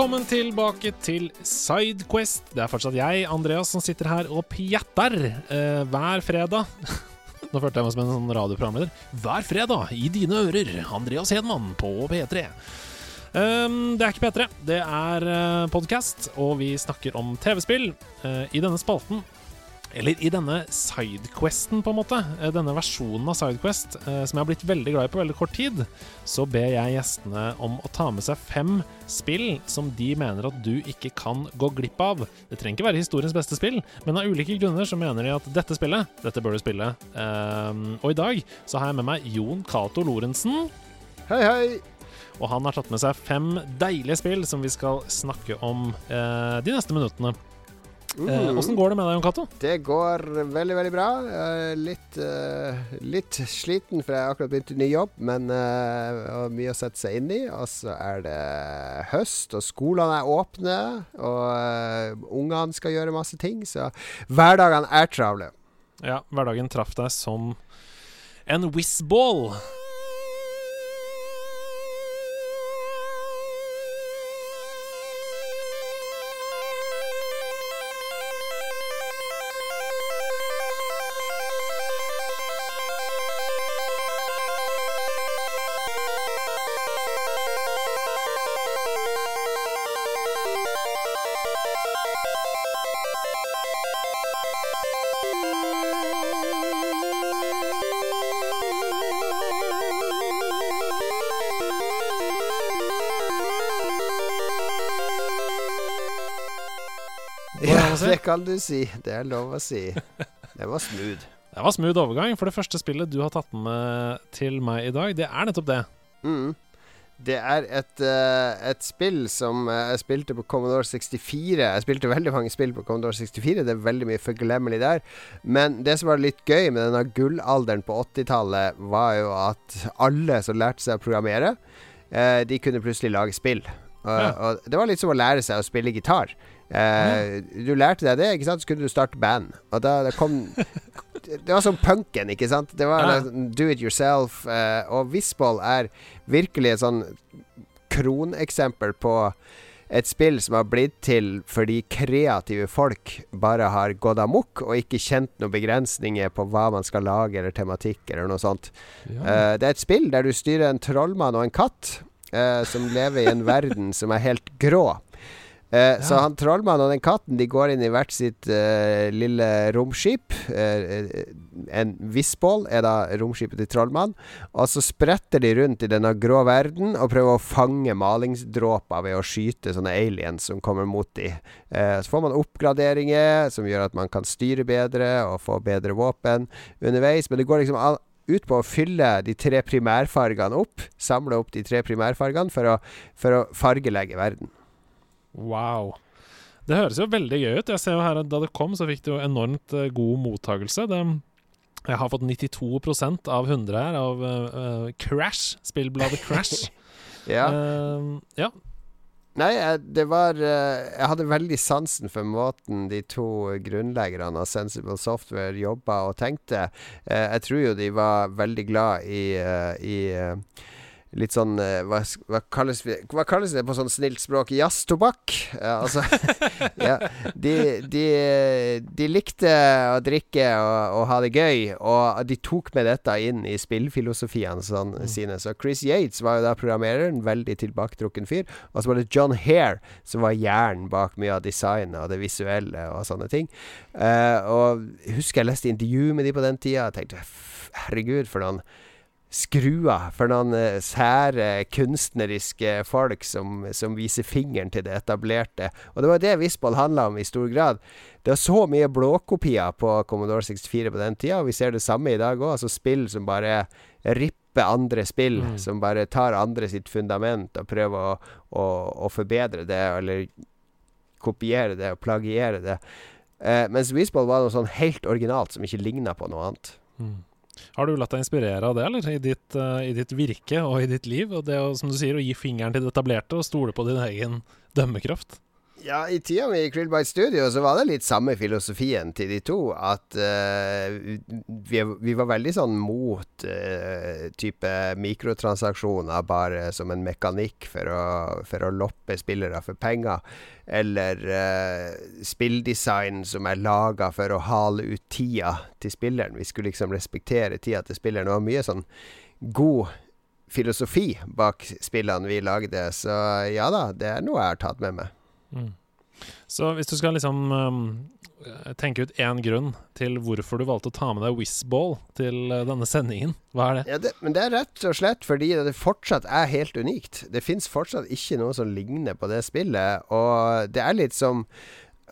Velkommen tilbake til Sidequest. Det er fortsatt jeg, Andreas, som sitter her og pjatter eh, hver fredag. Nå følte jeg meg som en sånn radioprogramleder. Hver fredag i dine ører, Andreas Hedman på P3. Um, det er ikke P3, det er uh, podkast, og vi snakker om TV-spill. Uh, I denne spalten eller i denne sidequesten, på en måte, eh, denne versjonen av Sidequest, eh, som jeg har blitt veldig glad i på veldig kort tid, så ber jeg gjestene om å ta med seg fem spill som de mener at du ikke kan gå glipp av. Det trenger ikke være historiens beste spill, men av ulike grunner så mener de at dette spillet, dette bør du spille. Um, og i dag så har jeg med meg Jon Cato Lorentzen. Hei, hei! Og han har tatt med seg fem deilige spill som vi skal snakke om de neste minuttene. Åssen uh, går det med deg, Jon Cato? Det går veldig, veldig bra. Litt, uh, litt, sliten, for jeg har akkurat begynt i ny jobb, men uh, mye å sette seg inn i. Og så er det høst, og skolene er åpne, og ungene skal gjøre masse ting. Så hverdagene er travle. Ja, hverdagen traff deg som en whizball. Det kan du si. Det er lov å si. Det var smooth. Det var smooth overgang. For det første spillet du har tatt med til meg i dag, det er nettopp det. Mm. Det er et, uh, et, spill som uh, jeg spilte på Commodore 64. Jeg spilte veldig mange spill på Commodore 64. Det er veldig mye forglemmelig der. Men det som var litt gøy med denne gullalderen på 80-tallet, var jo at alle som lærte seg å programmere, uh, de kunne plutselig lage spill. Ja. Og det var litt som å lære seg å spille gitar. Uh, du lærte deg det, ikke sant? så kunne du starte band. Og da det kom Det var som punken, ikke sant? Det var ja. do it yourself. Eh, og Visboll er virkelig et sånn kroneksempel på et spill som har blitt til fordi kreative folk bare har gått amok og ikke kjent noen begrensninger på hva man skal lage, eller tematikk, eller noe sånt. Ja. Uh, det er et spill der du styrer en trollmann og en katt som lever i en verden som er helt grå. Eh, ja. Så han trollmannen og den katten De går inn i hvert sitt eh, lille romskip. Eh, en Visbål er da romskipet til trollmannen. Og så spretter de rundt i denne grå verden og prøver å fange malingsdråper ved å skyte sånne aliens som kommer mot dem. Uh, så får man oppgraderinger som gjør at man kan styre bedre og få bedre våpen underveis. Men det går liksom all, ut på å fylle de tre primærfargene opp. Samle opp de tre primærfargene for å, for å fargelegge verden. Wow. Det høres jo veldig gøy ut. Jeg ser jo her at Da det kom, så fikk det jo enormt uh, god mottakelse. Det, jeg har fått 92% av 100 her av uh, Crash, spillbladet Crash. ja. Uh, ja. Nei, det var Jeg hadde veldig sansen for måten de to grunnleggerne av Sensible Software jobba og tenkte. Jeg tror jo de var veldig glad i, i litt sånn eh, hva, hva, kalles, hva, kalles, det på sånn snilt språk? Jazztobakk? Ja, altså ja, de, de, de, likte å drikke og, og, ha det gøy, og de tok med dette inn i spillfilosofiene sånn, mm. sine. Så Chris Yates var jo da programmereren, veldig tilbaketrukken fyr. Og så var det John Hare som var hjernen bak mye av designet og det visuelle og sånne ting. Uh, og husker jeg leste intervju med de på den tida, og tenkte herregud, for noen skruer for noen uh, sære kunstneriske folk som, som, viser fingeren til det etablerte. Og det var det Visboll handla om i stor grad. Det var så mye blåkopier på Commodore 64 på den tida, og vi ser det samme i dag òg. Altså spill som bare ripper andre spill, mm. som bare tar andre sitt fundament og prøver å, å, å forbedre det, eller kopiere det og plagiere det. Uh, mens Visboll var noe sånn helt originalt som ikke ligna på noe annet. Mm. Har du latt deg inspirere av det, eller? I ditt, uh, I ditt, virke og i ditt liv? Og det å, som du sier, å gi fingeren til det etablerte og stole på din egen dømmekraft? Ja, i tida mi i Krillbite Studio så var det litt samme filosofien til de to. At uh, vi, vi, var veldig sånn mot uh, type mikrotransaksjoner bare som en mekanikk for å, for å loppe spillere for penger. Eller uh, spilldesign som er laga for å hale ut tida til spilleren. Vi skulle liksom respektere tida til spilleren. Det var mye sånn god filosofi bak spillene vi lagde. Så ja da, det er noe jeg har tatt med meg. Så hvis du skal liksom um, tenke ut én grunn til hvorfor du valgte å ta med deg Whizball til uh, denne sendingen, hva er det? Ja, det? Men det er rett og slett fordi det fortsatt er helt unikt. Det fins fortsatt ikke noe som ligner på det spillet, og det er litt som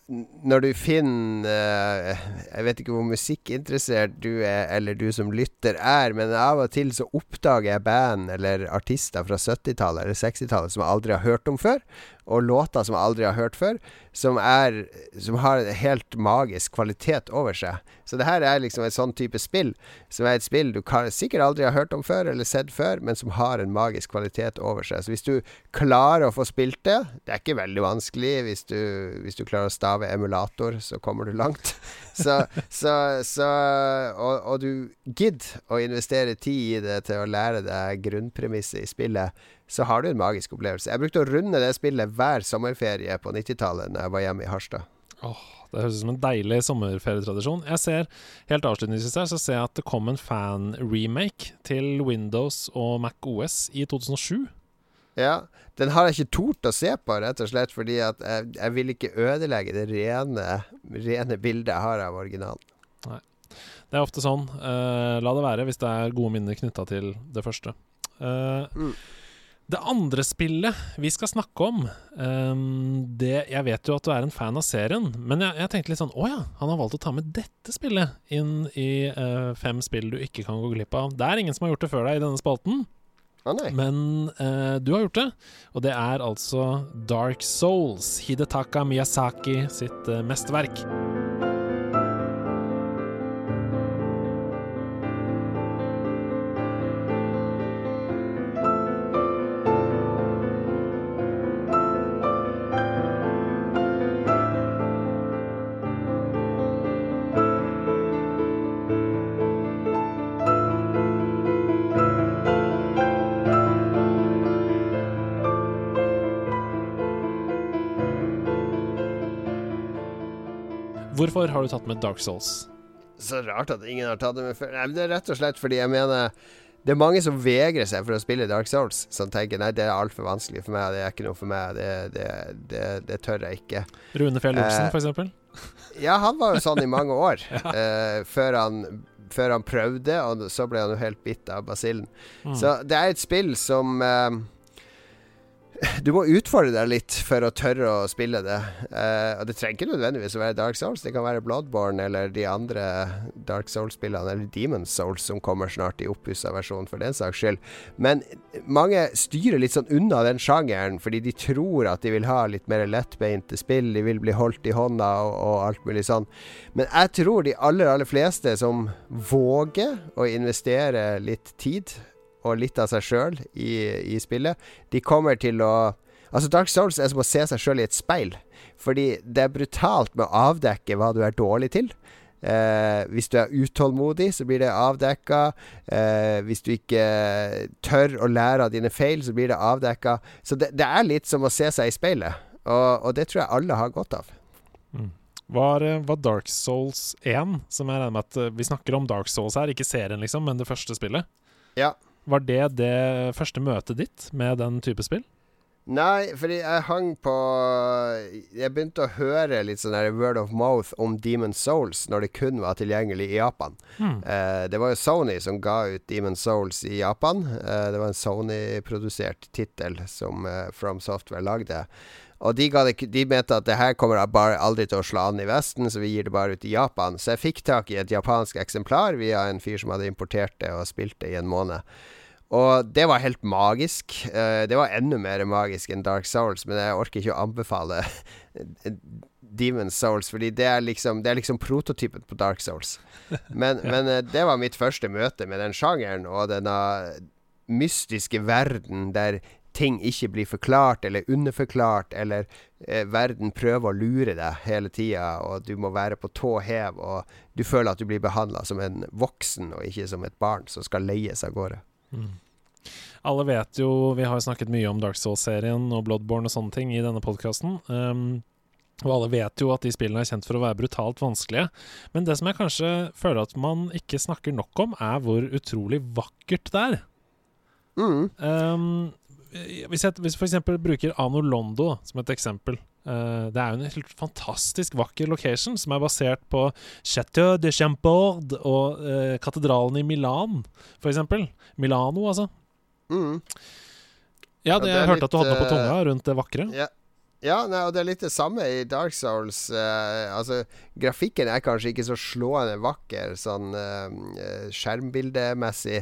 når du finner uh, Jeg vet ikke hvor musikkinteressert du er, eller du som lytter er, men av og til så oppdager jeg band eller artister fra 70-tallet eller 60-tallet som jeg aldri har hørt om før og låter som jeg aldri har hørt før, som, er, som har en helt magisk kvalitet over seg. Så det her er liksom et sånn type spill, som er et spill du kan, sikkert aldri har hørt om før, eller sett før, men som har en magisk kvalitet over seg. Så hvis du klarer å få spilt det Det er ikke veldig vanskelig hvis du, hvis du klarer å stave emulator, så kommer du langt. Så, så, så og, og du gidder å investere tid i det til å lære deg grunnpremisset i spillet så har du en magisk opplevelse. Jeg brukte å runde det spillet hver sommerferie på 90-tallet Når jeg var hjemme i Harstad. Oh, det høres ut som en deilig sommerferietradisjon. Jeg ser, Helt avslutningsvis her så ser jeg at det kom en fan-remake til Windows og Mac OS i 2007. Ja, Den har jeg ikke tort å se på, rett og slett fordi at jeg, jeg vil ikke ødelegge det rene, rene bildet jeg har av originalen. Nei. Det er ofte sånn. Uh, la det være hvis det er gode minner knytta til det første. Uh, mm. Det andre spillet vi skal snakke om um, det, Jeg vet jo at du er en fan av serien, men jeg, jeg tenkte litt sånn Å ja, han har valgt å ta med dette spillet inn i uh, fem spill du ikke kan gå glipp av. Det er ingen som har gjort det før deg i denne spalten. Ah, men uh, du har gjort det, og det er altså Dark Souls, Hidetaka Miyazaki sitt uh, mesterverk. Hvorfor har du tatt med Dark Souls? Så rart at ingen har tatt det med før. Nei, det er rett og slett fordi jeg mener det er mange som vegrer seg for å spille Dark Souls, som tenker nei, det er altfor vanskelig for meg, det er ikke noe for meg, det, det, det, det tør jeg ikke. Rune Fjell Olsen, eh, f.eks.? Ja, han var jo sånn i mange år, ja. eh, før, han, før, han, prøvde, og så ble han jo helt bitt av basillen. Mm. Så det er et spill som eh, du må utfordre deg litt for å tørre å spille det. Uh, Det trenger ikke nødvendigvis å være Dark Souls. Det kan være Bloodborne eller de andre Dark Souls-spillene, eller Demon's Souls, som kommer snart i oppussa versjon, for den saks skyld. Men mange styrer litt sånn unna den sjangeren, fordi de tror at de vil ha litt mer lettbeinte spill. De vil bli holdt i hånda og, og alt mulig sånn. Men jeg tror de aller, aller fleste som våger å investere litt tid og litt av seg sjøl i, i, spillet. De kommer til å Altså, Dark Souls er som å se seg sjøl i et speil. Fordi det er brutalt med å avdekke hva du er dårlig til. Eh, hvis du er utålmodig, så blir det avdekka. Eh, hvis du ikke tør å lære av dine feil, så blir det avdekka. Så det, det, er litt som å se seg i speilet. Og, og det tror jeg alle har godt av. Mm. Var, eh, var, Dark Souls 1, som jeg regner med at eh, vi snakker om Dark Souls her, ikke serien, liksom, men det første spillet? Ja. Var det det første møtet ditt med den type spill? Nei, fordi jeg hang på Jeg begynte å høre litt sånn word of mouth om Demon Souls når det kun var tilgjengelig i Japan. Mm. Eh, det var jo Sony som ga ut Demon Souls i Japan. Eh, det var en Sony-produsert tittel som eh, From Software lagde. Og de, det, de, mente at det her kommer bare aldri til å slå an i Vesten, så vi gir det bare ut i Japan. Så jeg fikk tak i et japansk eksemplar via en fyr som hadde importert det og spilt det i en måned. Og det var helt magisk. Uh, det var enda mer magisk enn Dark Souls, men jeg orker ikke å anbefale Demon Souls, fordi det er liksom, det er liksom prototypen på Dark Souls. Men, ja. men uh, det var mitt første møte med den sjangeren og denne mystiske verden der ting ikke blir forklart eller underforklart, eller eh, verden prøver å lure deg hele tida, og du må være på tå hev, og du føler at du blir behandla som en voksen og ikke som et barn som skal leies av gårde. Mm. Alle vet jo Vi har snakket mye om Dark Souls-serien og Bloodborne og sånne ting i denne podkasten. Um, og alle vet jo at de spillene er kjent for å være brutalt vanskelige. Men det som jeg kanskje føler at man ikke snakker nok om, er hvor utrolig vakkert det er. Mm. Um, hvis jeg hvis f.eks. bruker Ano Londo som et eksempel uh, Det er jo en helt fantastisk vakker location som er basert på Chateau de Champord og uh, katedralen i Milan, f.eks. Milano, altså. Mm. Ja, det, ja, det jeg hørte litt, at du hadde noe på tunga eh, rundt det vakre. Ja, ja, nei, og det er litt det samme i Dark Souls. Uh, altså, grafikken er kanskje ikke så slående vakker sånn uh, skjermbildemessig,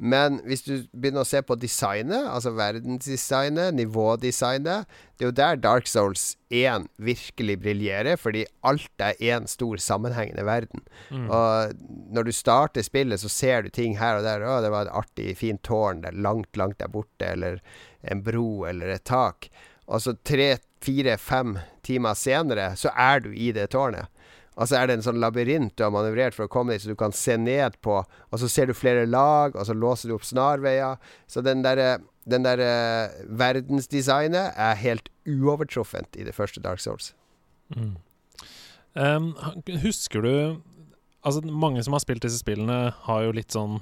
men hvis du begynner å se på designet, altså verdensdesignet, nivådesignet, det er jo der Dark Souls 1 virkelig briljerer, fordi alt er én stor sammenhengende verden. Mm. Og når du starter spillet, så ser du ting her og der. 'Å, det var et artig, fint tårn der langt, langt der borte', eller en bro, eller et tak. Og så tre fire-fem timer senere, så er du i det tårnet. Og så er det en sånn labyrint du har manøvrert for å komme dit, så du kan se ned på. Og så ser du flere lag, og så låser du opp snarveier. Så den derre den der, uh, verdensdesignet er helt uovertruffent i det første Dark Souls. Mm. Um, husker du Altså, mange som har spilt disse spillene, har jo litt sånn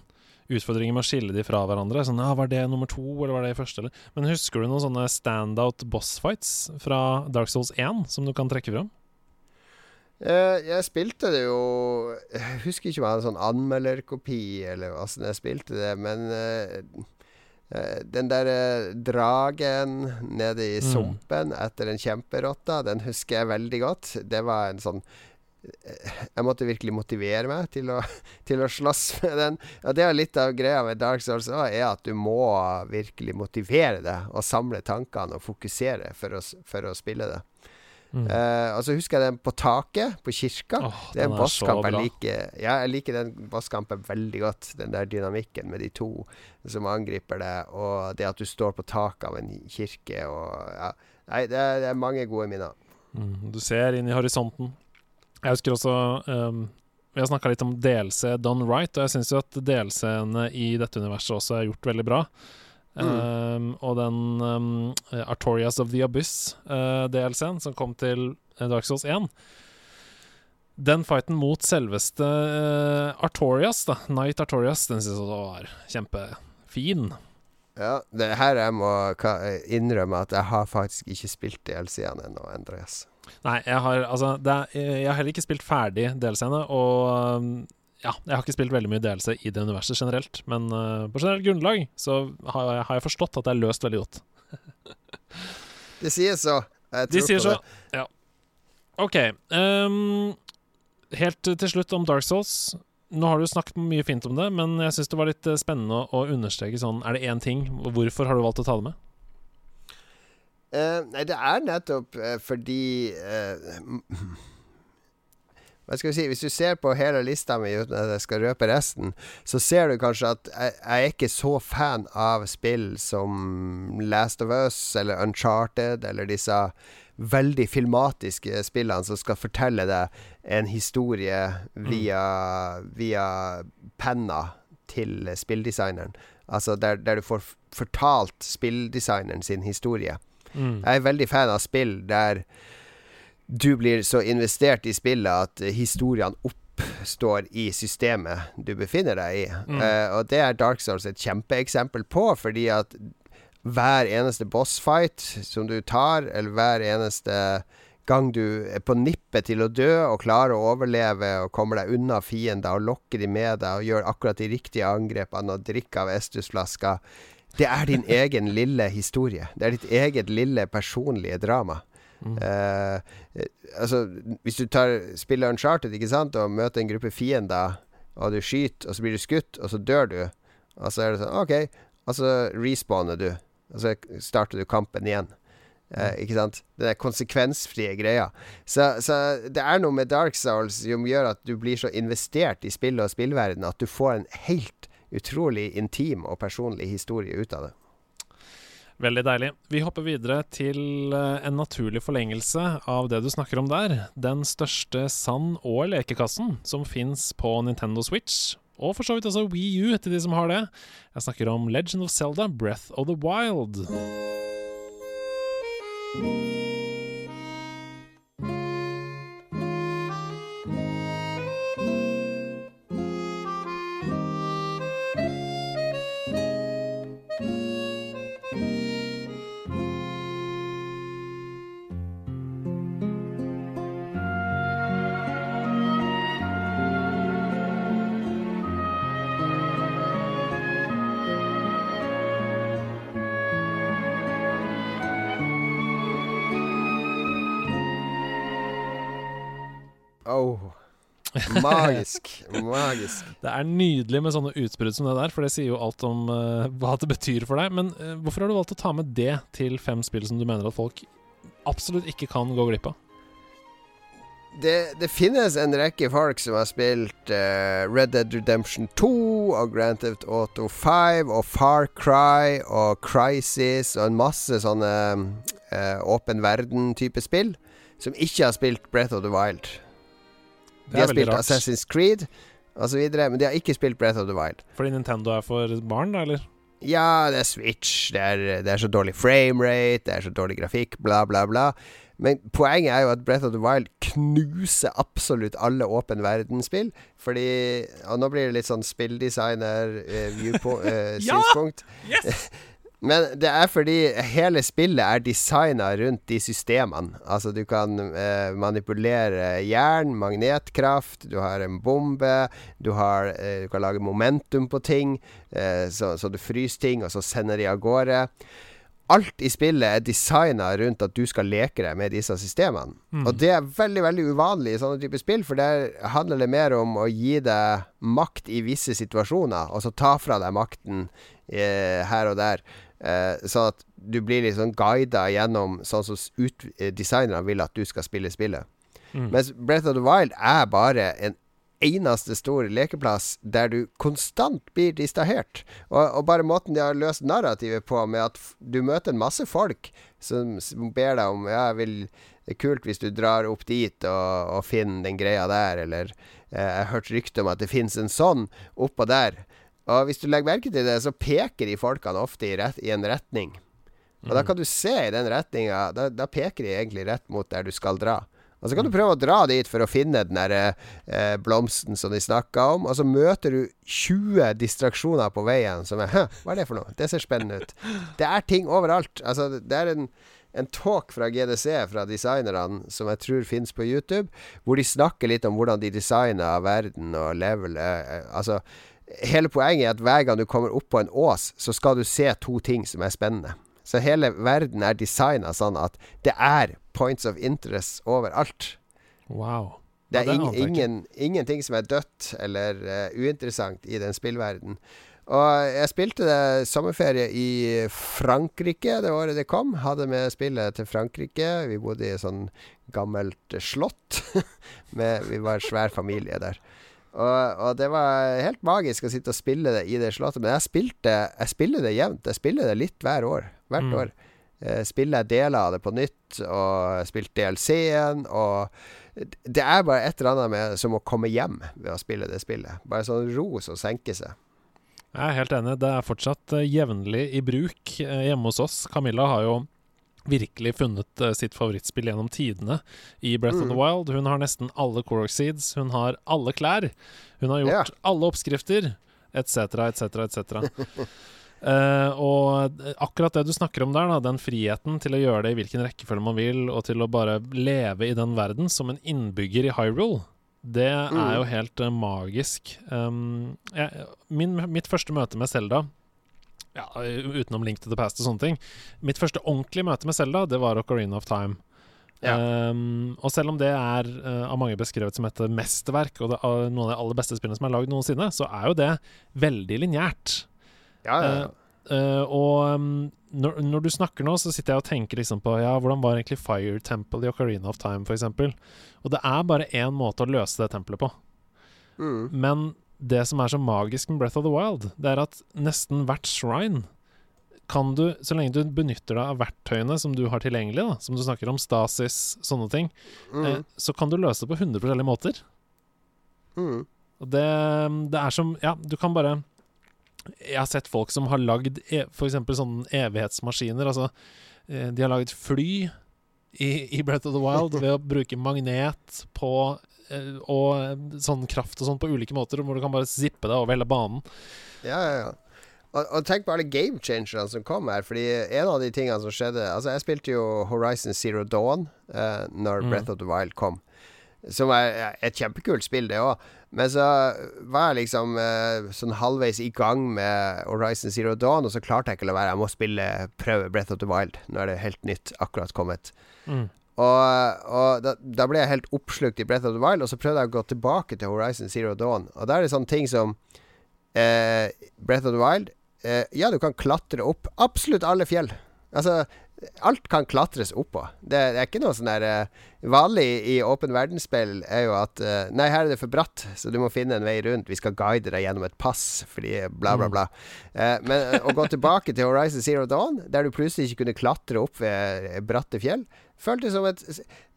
utfordringer med å skille de fra hverandre. Sånn, ja, Var det nummer to, eller var det første? Eller? Men husker du noen sånne standout bossfights fra Dark Souls 1 som du kan trekke fram? Uh, jeg spilte det jo Jeg husker ikke om jeg hadde sånn anmelderkopi, eller åssen jeg spilte det, men uh, uh, den der dragen nede i mm. sumpen mm. etter en kjemperotte, den husker jeg veldig godt. Det var en sånn jeg måtte virkelig motivere meg til å, til å slåss med den. Ja, det er litt av greia med Dark Souls òg, er at du må virkelig motivere deg og samle tankene og fokusere for å, for å spille det. Mm. Uh, og så husker jeg den på taket på kirka. Oh, det er en bosskamp jeg liker. Ja, jeg liker den bosskampen veldig godt. Den der dynamikken med de to som angriper deg, og det at du står på taket av en kirke og ja. Nei, det er, det er mange gode minner. Mm. Du ser inn i horisonten. Jeg husker også um, Vi har snakka litt om DLC done right, og jeg syns jo at DLC-ene i dette universet også er gjort veldig bra. Mm. Um, og den um, Artorias of the Abyss-DLC-en uh, som kom til Dark Souls 1 Den fighten mot selveste uh, Artorias, da, Knight Artorias, den syns jeg var kjempefin. Ja, det er her jeg må innrømme at jeg har faktisk ikke spilt DLC-en ennå, Andreas. Nei, jeg har, altså, er, jeg har heller ikke spilt ferdig DLC-ene, og um, ja, jeg har ikke spilt veldig mye delelse i det universet generelt, men uh, på generelt grunnlag så har jeg, har jeg, forstått at det er løst veldig godt. De sier så. De sier så, ja. OK. Um, helt til slutt om Dark Souls. Nå har du snakket mye fint om det, men jeg syns det var litt eh, spennende å understreke sånn Er det én ting? Hvorfor har du valgt å ta det med? Uh, nei, det er nettopp uh, fordi uh, Hva skal vi si Hvis du ser på hele lista mi uten at jeg skal røpe resten, så ser du kanskje at jeg, jeg er ikke så fan av spill som Last of Us eller Uncharted eller disse veldig filmatiske spillene som skal fortelle deg en historie via, mm. via penna til spilldesigneren. Altså der, der du får fortalt spilldesigneren sin historie. Mm. Jeg er veldig fan av spill der du blir så investert i spillet at historiene oppstår i systemet du befinner deg i. Mm. Uh, og det er Dark Souls et kjempeeksempel på, fordi at hver eneste bossfight som du tar, eller hver eneste gang du er på nippet til å dø og klarer å overleve og kommer deg unna fiender og lokker de med deg og gjør akkurat de riktige angrepene og drikker av Estus-flaska det er din egen lille historie. Det er ditt eget lille personlige drama. Mm. Uh, altså, hvis du tar spiller Uncharted ikke sant, og møter en gruppe fiender, og du skyter, og så blir du skutt, og så dør du, og så er det sånn OK, og så respawner du. Og så starter du kampen igjen. Uh, ikke sant? Det er konsekvensfrie greia. Så, så, det er noe med Dark Souls som gjør at du blir så investert i spillet og spillverdenen at du får en helt utrolig intim og personlig historie ut av det. Veldig deilig. Vi hopper videre til eh, en naturlig forlengelse av det du snakker om der. Den største sand- og lekekassen som fins på Nintendo Switch. Og for så vidt også Wii U til de som har det. Jeg snakker om Legend of Zelda Breath of the Wild. Oh. Magisk. Magisk. Det er nydelig med sånne utbrudd som det der, for det sier jo alt om uh, hva det betyr for deg. Men uh, hvorfor har du valgt å ta med det til fem spill som du mener at folk absolutt ikke kan gå glipp av? Det, det, finnes en rekke folk som har spilt uh, Red Dead Redemption 2 og Grand Theft Auto 5 og Far Cry og Crisis og en masse sånne åpen verden-type spill, som ikke har spilt Breath of the Wild. De har spilt rart. Assassin's Creed osv., men de har ikke spilt Breath of the Wild. Fordi Nintendo er for barn, da, eller? Ja, det er Switch, det er, det er så dårlig framerate, det er så dårlig grafikk, bla, bla, bla. Men poenget er jo at Breath of the Wild knuser absolutt alle åpen verdensspill. Fordi Og nå blir det litt sånn spilldesigner-synspunkt. Eh, ja! Yes! Men det er fordi hele spillet er designa rundt de systemene. Altså, du kan eh, manipulere jern, magnetkraft, du har en bombe, du, har, eh, du kan lage momentum på ting, eh, så, så, du fryser ting, og så sender de av gårde. Alt i spillet er designa rundt at du skal leke deg med disse systemene. Mm. Og det er veldig veldig uvanlig i sånne typer spill, for der handler det mer om å gi deg makt i visse situasjoner, og så ta fra deg makten eh, her og der. Eh, sånn at du blir litt sånn guida gjennom sånn som ut, designerne vil at du skal spille spillet. Mm. Mens Breath of the Wild er bare en eneste stor lekeplass der du konstant blir distrahert. Og, og, bare måten de har løst narrativet på, med at du møter en masse folk som, som ber deg om Ja, jeg vil, det er kult hvis du drar opp dit og, og finner den greia der, eller eh, Jeg har hørt rykte om at det finnes en sånn oppå der. Og hvis du legger merke til det, så peker de folkene ofte i, rett, i en retning. Og mm. da kan du se i den retninga da, da, peker de egentlig rett mot der du skal dra. Og så kan du prøve å dra dit for å finne den der eh, blomsten som de snakka om, og så møter du 20 distraksjoner på veien som er Hæ, hva er det for noe? Det ser spennende ut. Det er ting overalt. Altså, det er en en talk fra GDC, fra designerne, som jeg tror finnes på YouTube, hvor de snakker litt om hvordan de designer verden og level. Eh altså hele poenget er at hver gang du kommer opp på en ås, så skal du se to ting som er spennende. Så hele verden er designa sånn at det er points of interest overalt. Wow. Det er, ing, ingen, ingenting som er dødt eller uh, uinteressant i den spillverden. Og jeg spilte det sommerferie i Frankrike det året det kom. Hadde med spillet til Frankrike. Vi bodde i et sånn gammelt slott. med, vi var en svær familie der. Og, og, det var helt magisk å sitte og spille det i det slottet. Men jeg, spilte, jeg spiller det jevnt. Jeg spiller det litt hver år. Hvert mm. år. Eh, spiller jeg deler av det på nytt, og spilt DLC-en, og Det er bare et eller annet med som å komme hjem ved å spille det spillet. Bare sånn ro som senker seg. Jeg er helt enig. Det er fortsatt uh, jevnlig i bruk uh, hjemme hos oss. Camilla har jo virkelig funnet uh, sitt favorittspill gjennom tidene i Breath mm. of the mm. Wild. Hun har nesten alle Cork Seeds, hun har alle klær, hun har gjort yeah. alle oppskrifter, etc., etc., etc. og akkurat det du snakker om der, da, den friheten til å gjøre det i hvilken rekkefølge man vil, og til å bare leve i den verden som en innbygger i Hyrule, det mm. er jo helt uh, magisk. Um, jeg, min, mitt første møte med Selda ja, utenom Link to the Past og sånne ting. Mitt første ordentlige møte med Selda, det var Ocarina of Time. Ja. Um, og selv om det er uh, av mange beskrevet som et mesterverk, og det er noen av de aller beste spillene som er lagd noensinne, så er jo det veldig lineært. Ja, ja, ja. Uh, Uh, og um, når, når, du snakker nå, så sitter jeg og tenker liksom på Ja, hvordan var egentlig Fire Temple i Ocarina of Time, f.eks.? Og det er bare én måte å løse det tempelet på. Mm. Men det som er så magisk med Breath of the Wild, det er at nesten hvert shrine kan du, så lenge du benytter deg av verktøyene som du har tilgjengelig, da, som du snakker om, stasis, sånne ting, Mm. eh, så kan du løse det på 100 forskjellige måter. Mm. Og det, det er som Ja, du kan bare Jeg har sett folk som har lagd e, f.eks. sånne evighetsmaskiner. Altså, eh, de har lagd fly i, i Breath of the Wild ved å bruke magnet på og sånn kraft og sånn på ulike måter, hvor du kan bare zippe deg over hele banen. Ja, ja, ja. Og, og tenk på alle game changerne som kom her. Fordi en av de tingene som skjedde Altså, jeg spilte jo Horizon Zero Dawn uh, når Mm. Breath of the Wild kom. Som er et kjempekult spill, det òg. Men så var jeg liksom eh, sånn halvveis i gang med Horizon Zero Dawn, og så klarte jeg ikke å la være. Jeg må spille prøve Breath of the Wild. Nå er det helt nytt, akkurat kommet. Mm. Og, og da, da ble jeg helt oppslukt i Breath of the Wild, og så prøvde jeg å gå tilbake til Horizon Zero Dawn. Og da er det sånne ting som eh, Breath of the Wild eh, Ja, du kan klatre opp absolutt alle fjell. Altså, alt kan klatres oppå. Det, det er ikke noe sånn der eh, Vanlig i åpen verdensspill er jo at eh, Nei, her er det for bratt, så du må finne en vei rundt. Vi skal guide deg gjennom et pass, fordi bla, bla, bla. Eh, men å gå tilbake til Horizon Zero Dawn, der du plutselig ikke kunne klatre opp ved bratte fjell, føltes som et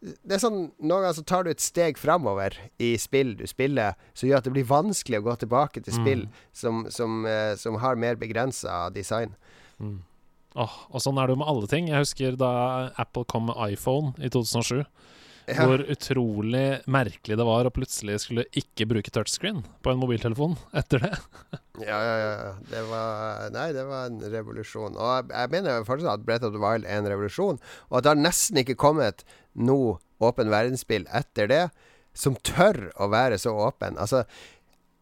Det er sånn Noen ganger så tar du et steg framover i spill du spiller, som gjør at det blir vanskelig å gå tilbake til spill som, som, eh, som har mer begrensa design. Mm. Åh, og sånn er det jo med alle ting. Jeg husker da Apple kom med iPhone i 2007. Ja. Hvor utrolig merkelig det var å plutselig skulle ikke bruke touchscreen på en mobiltelefon etter det. Ja, ja, ja. Det var Nei, det var en revolusjon. Og jeg, jeg mener fortsatt at Brett of the Wild er en revolusjon, og at det har nesten ikke kommet noe åpen verdensspill etter det som tør å være så åpen. Altså,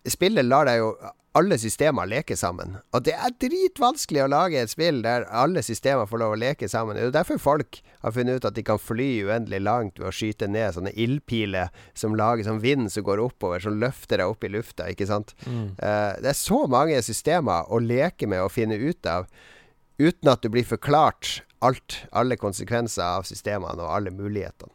spillet lar deg jo alle systemer leker sammen. Og det er dritvanskelig å lage et spill der alle systemer får lov å leke sammen. Det er jo derfor folk har funnet ut at de kan fly uendelig langt ved å skyte ned sånne ildpiler som lager sånn vind som går oppover, som løfter deg opp i lufta, ikke sant. Eh, det er så mange systemer å leke med og finne ut av uten at du blir forklart alt, alle konsekvenser av systemene og alle mulighetene.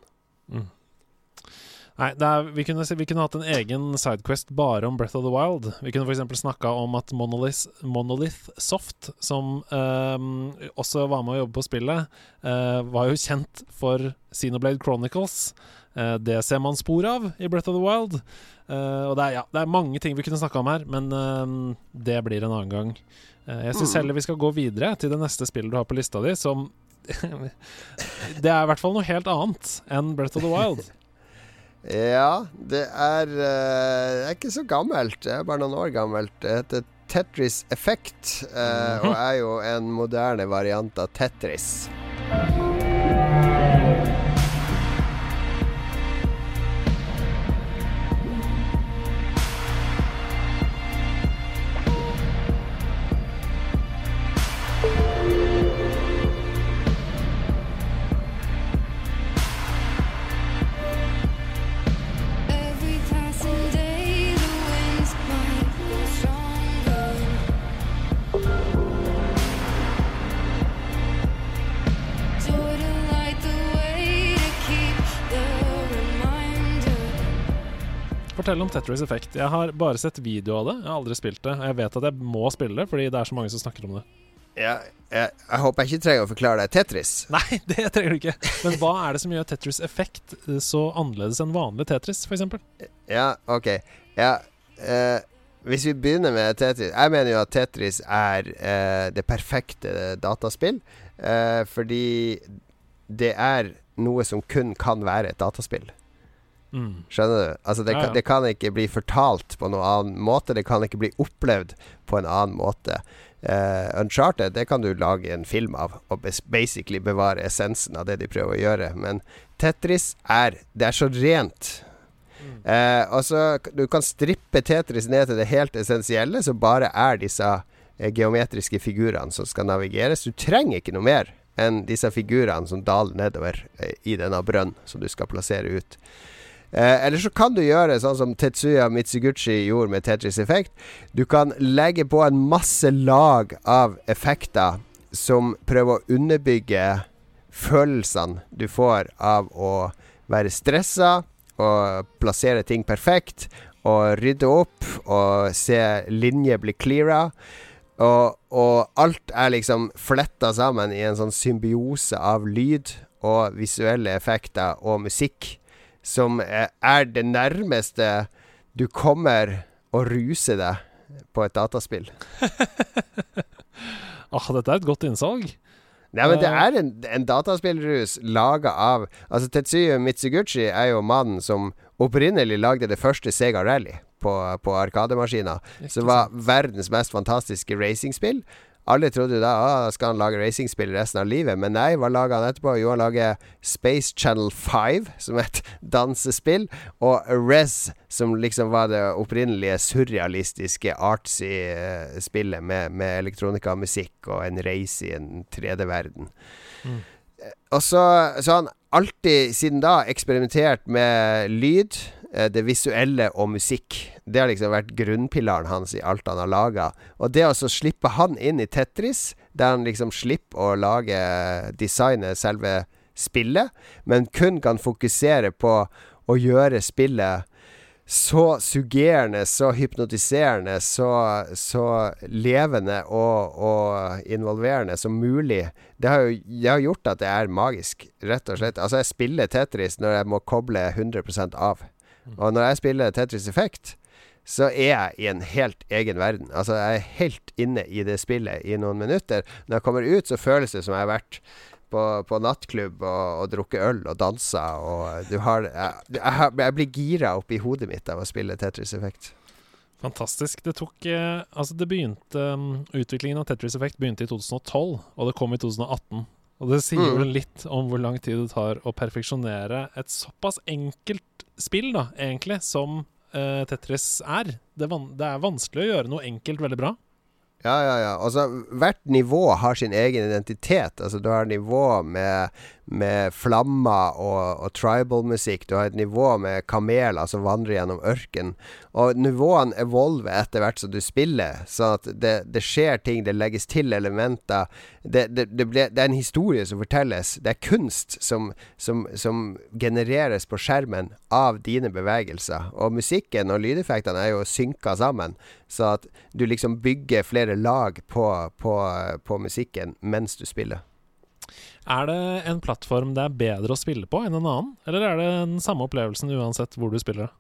Nei, er, vi, kunne, vi kunne hatt en egen sidequest bare om Breath of the Wild. Vi kunne f.eks. snakka om at Monolith, Monolith Soft, som ehm, også var med å jobbe på spillet, eh, var jo kjent for Xenoblade Chronicles. Eh, det ser man spor av i Breath of the Wild. Eh, og det er, ja, det er mange ting vi kunne snakka om her, men ehm, det blir en annen gang. Eh, jeg syns Mm. heller vi skal gå videre til det neste spillet du har på lista di, som Det er i hvert fall noe helt annet enn Breath of the Wild. Ja, det er, eh, det er ikke så gammelt. Det er bare noen år gammelt. Det heter Tetris Effect, eh, og er jo en moderne variant av Tetris. Fortell om Tetris Effect. Jeg har bare sett video av det. Jeg har aldri spilt det. Og jeg vet at jeg må spille det, fordi det er så mange som snakker om det. Ja, jeg, jeg håper jeg ikke trenger å forklare deg Tetris. Nei, det trenger du ikke. Men hva er det som gjør Tetris Effect eh, så annerledes enn vanlig Tetris, f.eks.? Ja, ok. Ja, eh, hvis vi begynner med Tetris Jeg mener jo at Tetris er eh, det perfekte dataspill. Eh, fordi det er noe som kun kan være et dataspill. Mm. Skjønner du? Altså det, Ja, ja. Kan, det kan ikke bli fortalt på noen annen måte. Det kan ikke bli opplevd på en annen måte. Uh, Uncharted det kan du lage en film av og basically bevare essensen av det de prøver å gjøre. Men Tetris er Det er så rent. Uh, og så Du kan strippe Tetris ned til det helt essensielle, som bare er disse eh, geometriske figurene som skal navigeres. Du trenger ikke noe mer enn disse figurene som daler nedover i denne brønnen som du skal plassere ut. Eh, eller så kan du gjøre sånn som Tetsuya Mitsuguchi gjorde med Tetris Effect. Du kan legge på en masse lag av effekter som prøver å underbygge følelsene du får av å være stressa og plassere ting perfekt og rydde opp og se linjer bli cleara. Og, og alt er liksom fletta sammen i en sånn symbiose av lyd og visuelle effekter og musikk som er, det nærmeste du kommer å ruse deg på et dataspill. Ah, dette er et godt innsalg. Nei, men det Eh. er en, en dataspillrus laga av Altså, Tetsuya Mitsuguchi er jo mannen som opprinnelig lagde det første Sega Rally på, på Arkademaskiner, som var verdens mest fantastiske racingspill. Alle trodde da ah, skal han lage racingspill resten av livet, men nei, hva laga han etterpå? Jo, han lager Space Channel 5, som er et dansespill, og Rez, som liksom var det opprinnelige surrealistiske artsy eh, spillet med, med elektronika og en reise i en 3D-verden. Mm. Og så, så har han alltid siden da eksperimentert med lyd, eh, det visuelle og musikk. Det har liksom vært grunnpilaren hans i alt han har laga. Og det å slippe han inn i Tetris, der han liksom slipper å lage designe selve spillet, men kun kan fokusere på å gjøre spillet så suggerende, så hypnotiserende, så, så levende og, og involverende som mulig. Det har jo det har gjort at det er magisk, rett og slett. Altså, jeg spiller Tetris når jeg må koble 100% av. Og når jeg spiller Tetris Effect, så er jeg i en helt egen verden. Altså, jeg er helt inne i det spillet i noen minutter. Når jeg kommer ut, så føles det som jeg har vært på, på nattklubb og, og drukket øl og dansa, og du har Jeg, jeg, jeg blir gira oppi hodet mitt av å spille Tetris Effect. Fantastisk. Det tok eh, Altså, det begynte um, Utviklingen av Tetris Effect begynte i 2012, og det kom i 2018. Og det sier Mm. vel litt om hvor lang tid det tar å perfeksjonere et såpass enkelt spill, da, egentlig, som uh, Tetris er. Det, det er vanskelig å gjøre noe enkelt veldig bra. Ja, ja, ja. Altså, hvert nivå har sin egen identitet. Altså, du har nivå med, med flammer og, og tribal-musikk. Du har et nivå med kameler som vandrer gjennom ørken. Og nivåene evolver etter hvert som du spiller, sånn at det, det skjer ting, det legges til elementer. Det, det, det, ble, det er en historie som fortelles. Det er kunst som, som, som genereres på skjermen av dine bevegelser. Og musikken og lydeffektene er jo synka sammen, så at du liksom bygger flere lag på, på, på musikken mens du spiller. Er det en plattform det er bedre å spille på enn en annen, eller er det den samme opplevelsen uansett hvor du spiller det?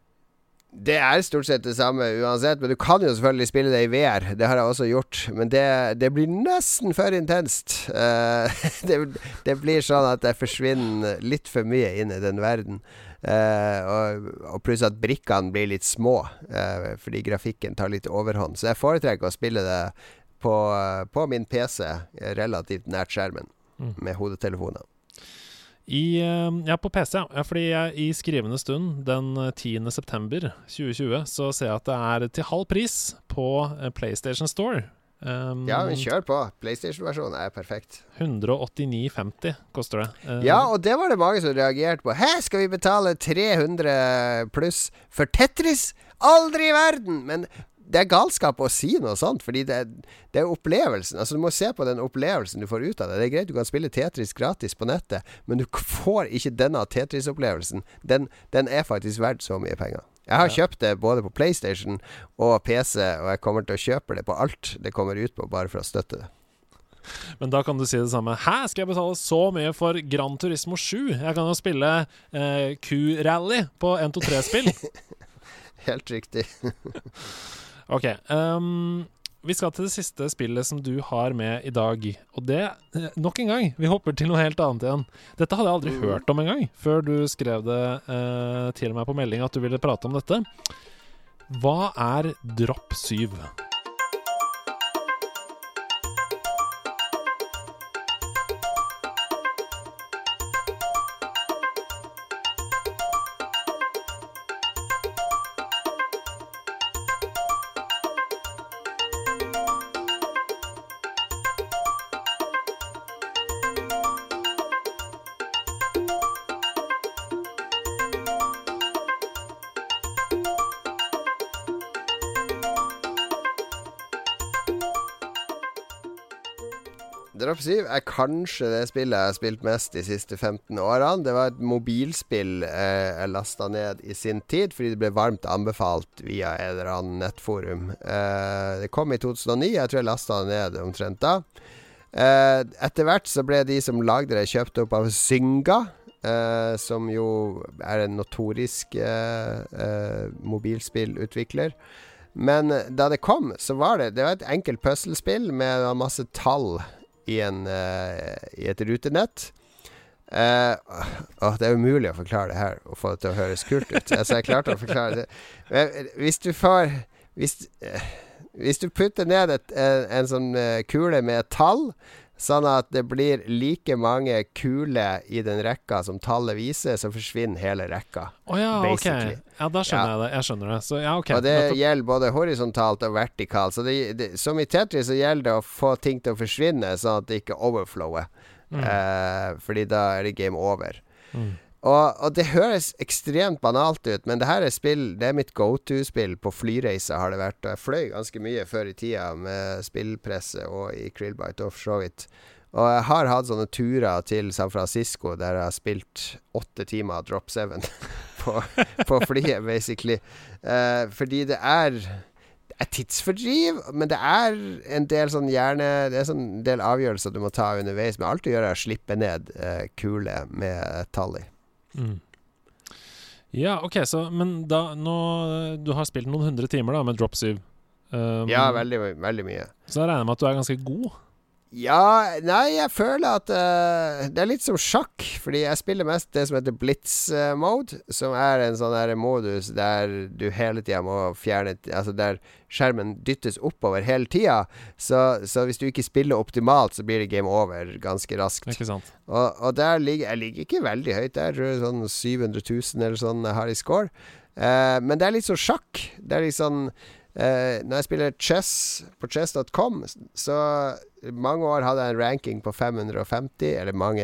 Det er stort sett det samme uansett, men du kan jo selvfølgelig spille det i VR. Det har jeg også gjort, men det, det blir nesten for intenst. Uh, det, det blir sånn at jeg forsvinner litt for mye inn i den verden. Eh, og, og pluss at brikkene blir litt små, eh, fordi grafikken tar litt overhånd. Så jeg foretrekker å spille det på, på min PC, relativt nært skjermen, Mm. med hodetelefoner. I, eh, ja, på PC, ja. Fordi jeg, i skrivende stund den eh, 10. september 2020 så ser jeg at det er til halv pris på eh, PlayStation Store. Um, Ja, men kjør på. PlayStation-versjonen er perfekt. 189,50 koster det. Eh, Ja, og det var det mange som reagerte på. Hæ, skal vi betale 300 pluss for Tetris? Aldri i verden! Men det er galskap å si noe sånt, fordi det, det er opplevelsen. Altså Du må se på den opplevelsen du får ut av det. Det er greit du kan spille Tetris gratis på nettet, men du får ikke denne Tetris-opplevelsen. Den, den er faktisk verdt så mye penger. Jeg har kjøpt det både på PlayStation og PC, og jeg kommer til å kjøpe det på alt det kommer ut på, bare for å støtte det. Men da kan du si det samme. Hæ, skal jeg betale så mye for Gran Turismo 7? Jeg kan jo spille eh, Q-rally på 123-spill. Helt riktig. Ok. ehm, vi skal til det siste spillet som du har med i dag. Og det, eh, nok en gang, vi hopper til noe helt annet igjen. Dette hadde jeg aldri Mm. hørt om engang, før du skrev det eh, til meg på melding at du ville prate om dette. Hva er Dropp 7? Drop 7 er kanskje det spillet jeg har spilt mest de siste 15 årene. Det var et mobilspill eh, jeg lasta ned i sin tid, fordi det ble varmt anbefalt via et eller annet nettforum. Eh, det kom i 2009, jeg tror jeg lasta det ned omtrent da. Eh, etter hvert så ble de som lagde det, kjøpt opp av Zynga. eh, som jo er en notorisk eh, eh, mobilspillutvikler. Men da det kom, så var det Det var et enkelt puslespill med masse tall i, en, eh, i et rutenett. Uh, åh, det er umulig å forklare det her og få det til å høres kult ut. altså, jeg klarte å forklare det. Men hvis du får Hvis, eh, hvis du putter ned et, en, en sånn eh, kule med et tall, sånn at det blir like mange kuler i den rekka som tallet viser, så forsvinner hele rekka. Å ja, ok. Ja, da skjønner Ja. jeg det. Jeg skjønner det. Så ja, okay. Og det gjelder både horisontalt og vertikalt. Så det, det, som i Tetris så gjelder det å få ting til å forsvinne, sånn at det ikke overflower. Eh, fordi da er det game over. Mm. Og, og det høres ekstremt banalt ut, men det her er spill Det er mitt go to-spill på flyreiser, har det vært. Og jeg fløy ganske mye før i tida med spillpresse og i Krillbite og for så vidt. Og jeg har hatt sånne turer til San Francisco der jeg har spilt åtte timer Drop 7 på, på flyet, basically. Uh, fordi det er det tidsfordriv, men det er en del sånn hjerne Det er sånn del avgjørelser du må ta underveis. Men alt du gjør, er å slippe ned uh, kule med tall i. Mm. Ja, ok, så Men da nå Du har spilt noen hundre timer da med Drop 7. Um, Ja, veldig, veldig mye. Så jeg regner med at du er ganske god? Ja Nei, jeg føler at uh, Det er litt som sjakk, fordi jeg spiller mest det som heter blitz-mode, som er en sånn der modus der du hele tida må fjerne Altså der skjermen dyttes oppover hele tida. Så, så hvis du ikke spiller optimalt, så blir det game over ganske raskt. Ikke sant? Og, og der ligger Jeg ligger ikke veldig høyt der, tror jeg sånn 700 000 eller sånn har i score. Uh, men det er litt som sjakk. Det er litt sånn eh, Når jeg spiller chess på chess.com, så mange år hadde jeg en ranking på 550, eller mange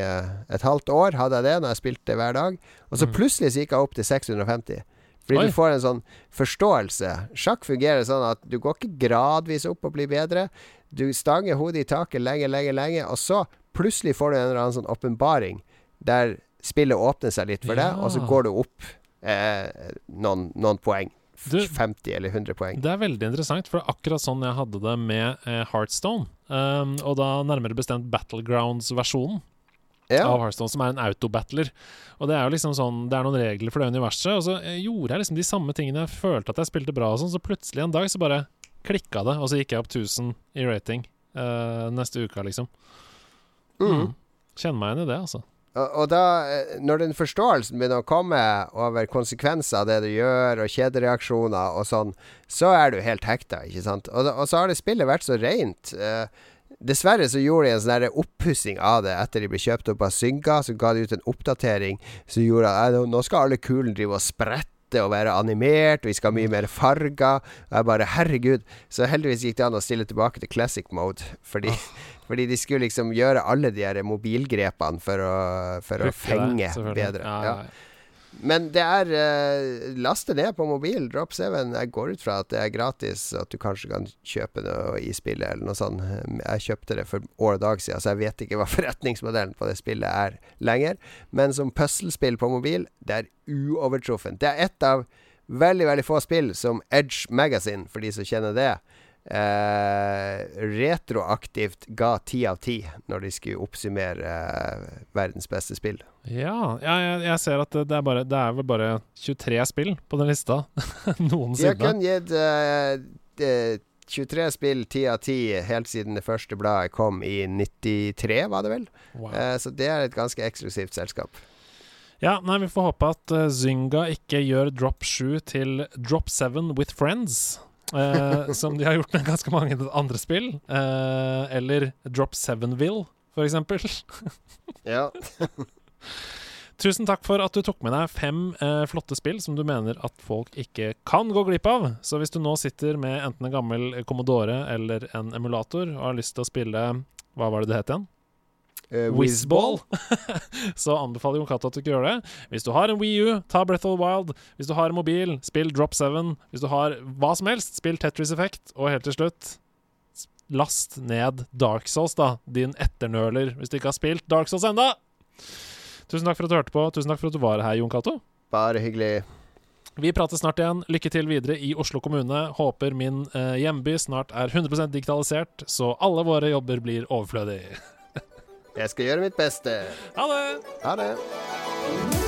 Et halvt år hadde jeg det når jeg spilte hver dag. Og så Mm. plutselig så gikk jeg opp til 650. Fordi Oi. du får en sånn forståelse. Sjakk fungerer sånn at du går ikke gradvis opp og blir bedre. Du stanger hodet i taket lenge, lenge, lenge, og så plutselig får du en eller annen sånn åpenbaring der spillet åpner seg litt for deg, Ja. og så går du opp eh, noen, noen poeng. Du- 50 eller 100 poeng. Det er veldig interessant, for det er akkurat sånn jeg hadde det med eh, Heartstone. Um, og da nærmere bestemt Battlegrounds-versjonen Ja. av Heartstone, som er en autobattler. Og det er jo liksom sånn Det er noen regler for det universet, og så eh, gjorde jeg liksom de samme tingene. Jeg følte at jeg spilte bra og sånn, så plutselig en dag så bare klikka det, og så gikk jeg opp 1000 i rating uh, neste uke, liksom. Mm. Kjenner meg igjen i det, altså. Og, da, eh, når den forståelsen begynner å komme over konsekvenser av det du gjør, og kjedereaksjoner og sånn, så er du helt hekta, ikke sant? Og, og så har det spillet vært så rent. Eh, dessverre så gjorde de en sånn oppussing av det etter de ble kjøpt opp av Synga. Så ga de ut en oppdatering som gjorde at nå skal alle kulene drive og sprette og være animert, vi skal ha mye mer farger. Og jeg bare Herregud. Så heldigvis gikk det an å stille tilbake til classic mode, fordi fordi de skulle liksom gjøre alle de her mobilgrepene for å, for å fenge det, bedre. Ja, Ja. Men det er uh, Laste ned på mobil. Drop 7. Jeg går ut fra at det er gratis, at du kanskje kan kjøpe noe i spillet eller noe sånt. Jeg kjøpte det for år og dag siden, så jeg vet ikke hva forretningsmodellen på det spillet er lenger. Men som puslespill på mobil, det er uovertruffent. Det er ett av veldig, veldig få spill som Edge Magazine, for de som kjenner det, eh, retroaktivt ga ti av ti når de skulle oppsummere eh, verdens beste spill. Ja, ja jeg, jeg ser at det, er bare, det er vel bare 23 spill på den lista noensinne. Jeg noensinne. gitt eh, 23 spill 10 av 10 helt siden det første bladet kom i 93, var det vel. Wow. Eh, så det er et ganske eksklusivt selskap. Ja, nei, vi får håpe at eh, Zynga ikke gjør Drop 7 til Drop 7 with friends. Eh, som de har gjort med ganske mange andre spill. Eh, eller Drop 7ville, for eksempel. Ja. Tusen takk for at du tok med deg fem eh, flotte spill som du mener at folk ikke kan gå glipp av. Så hvis du nå sitter med enten en gammel Commodore eller en emulator og har lyst til å spille Hva var det det het igjen? Uh, Whizball. så anbefaler Jon Cato at du ikke gjør det. Hvis du har en Wii U, ta Breath of the Wild. Hvis du har en mobil, spill Drop 7. Hvis du har hva som helst, spill Tetris Effect. Og helt til slutt last ned Dark Souls, da, din etternøler, hvis du ikke har spilt Dark Souls enda. Tusen takk for at du hørte på. Tusen takk for at du var her, Jon Cato. Bare hyggelig. Vi prates snart igjen. Lykke til videre i Oslo kommune. Håper min eh, hjemby snart er 100% digitalisert, så alle våre jobber blir overflødige. Jeg skal gjøre mitt beste. Ha det! Ha det.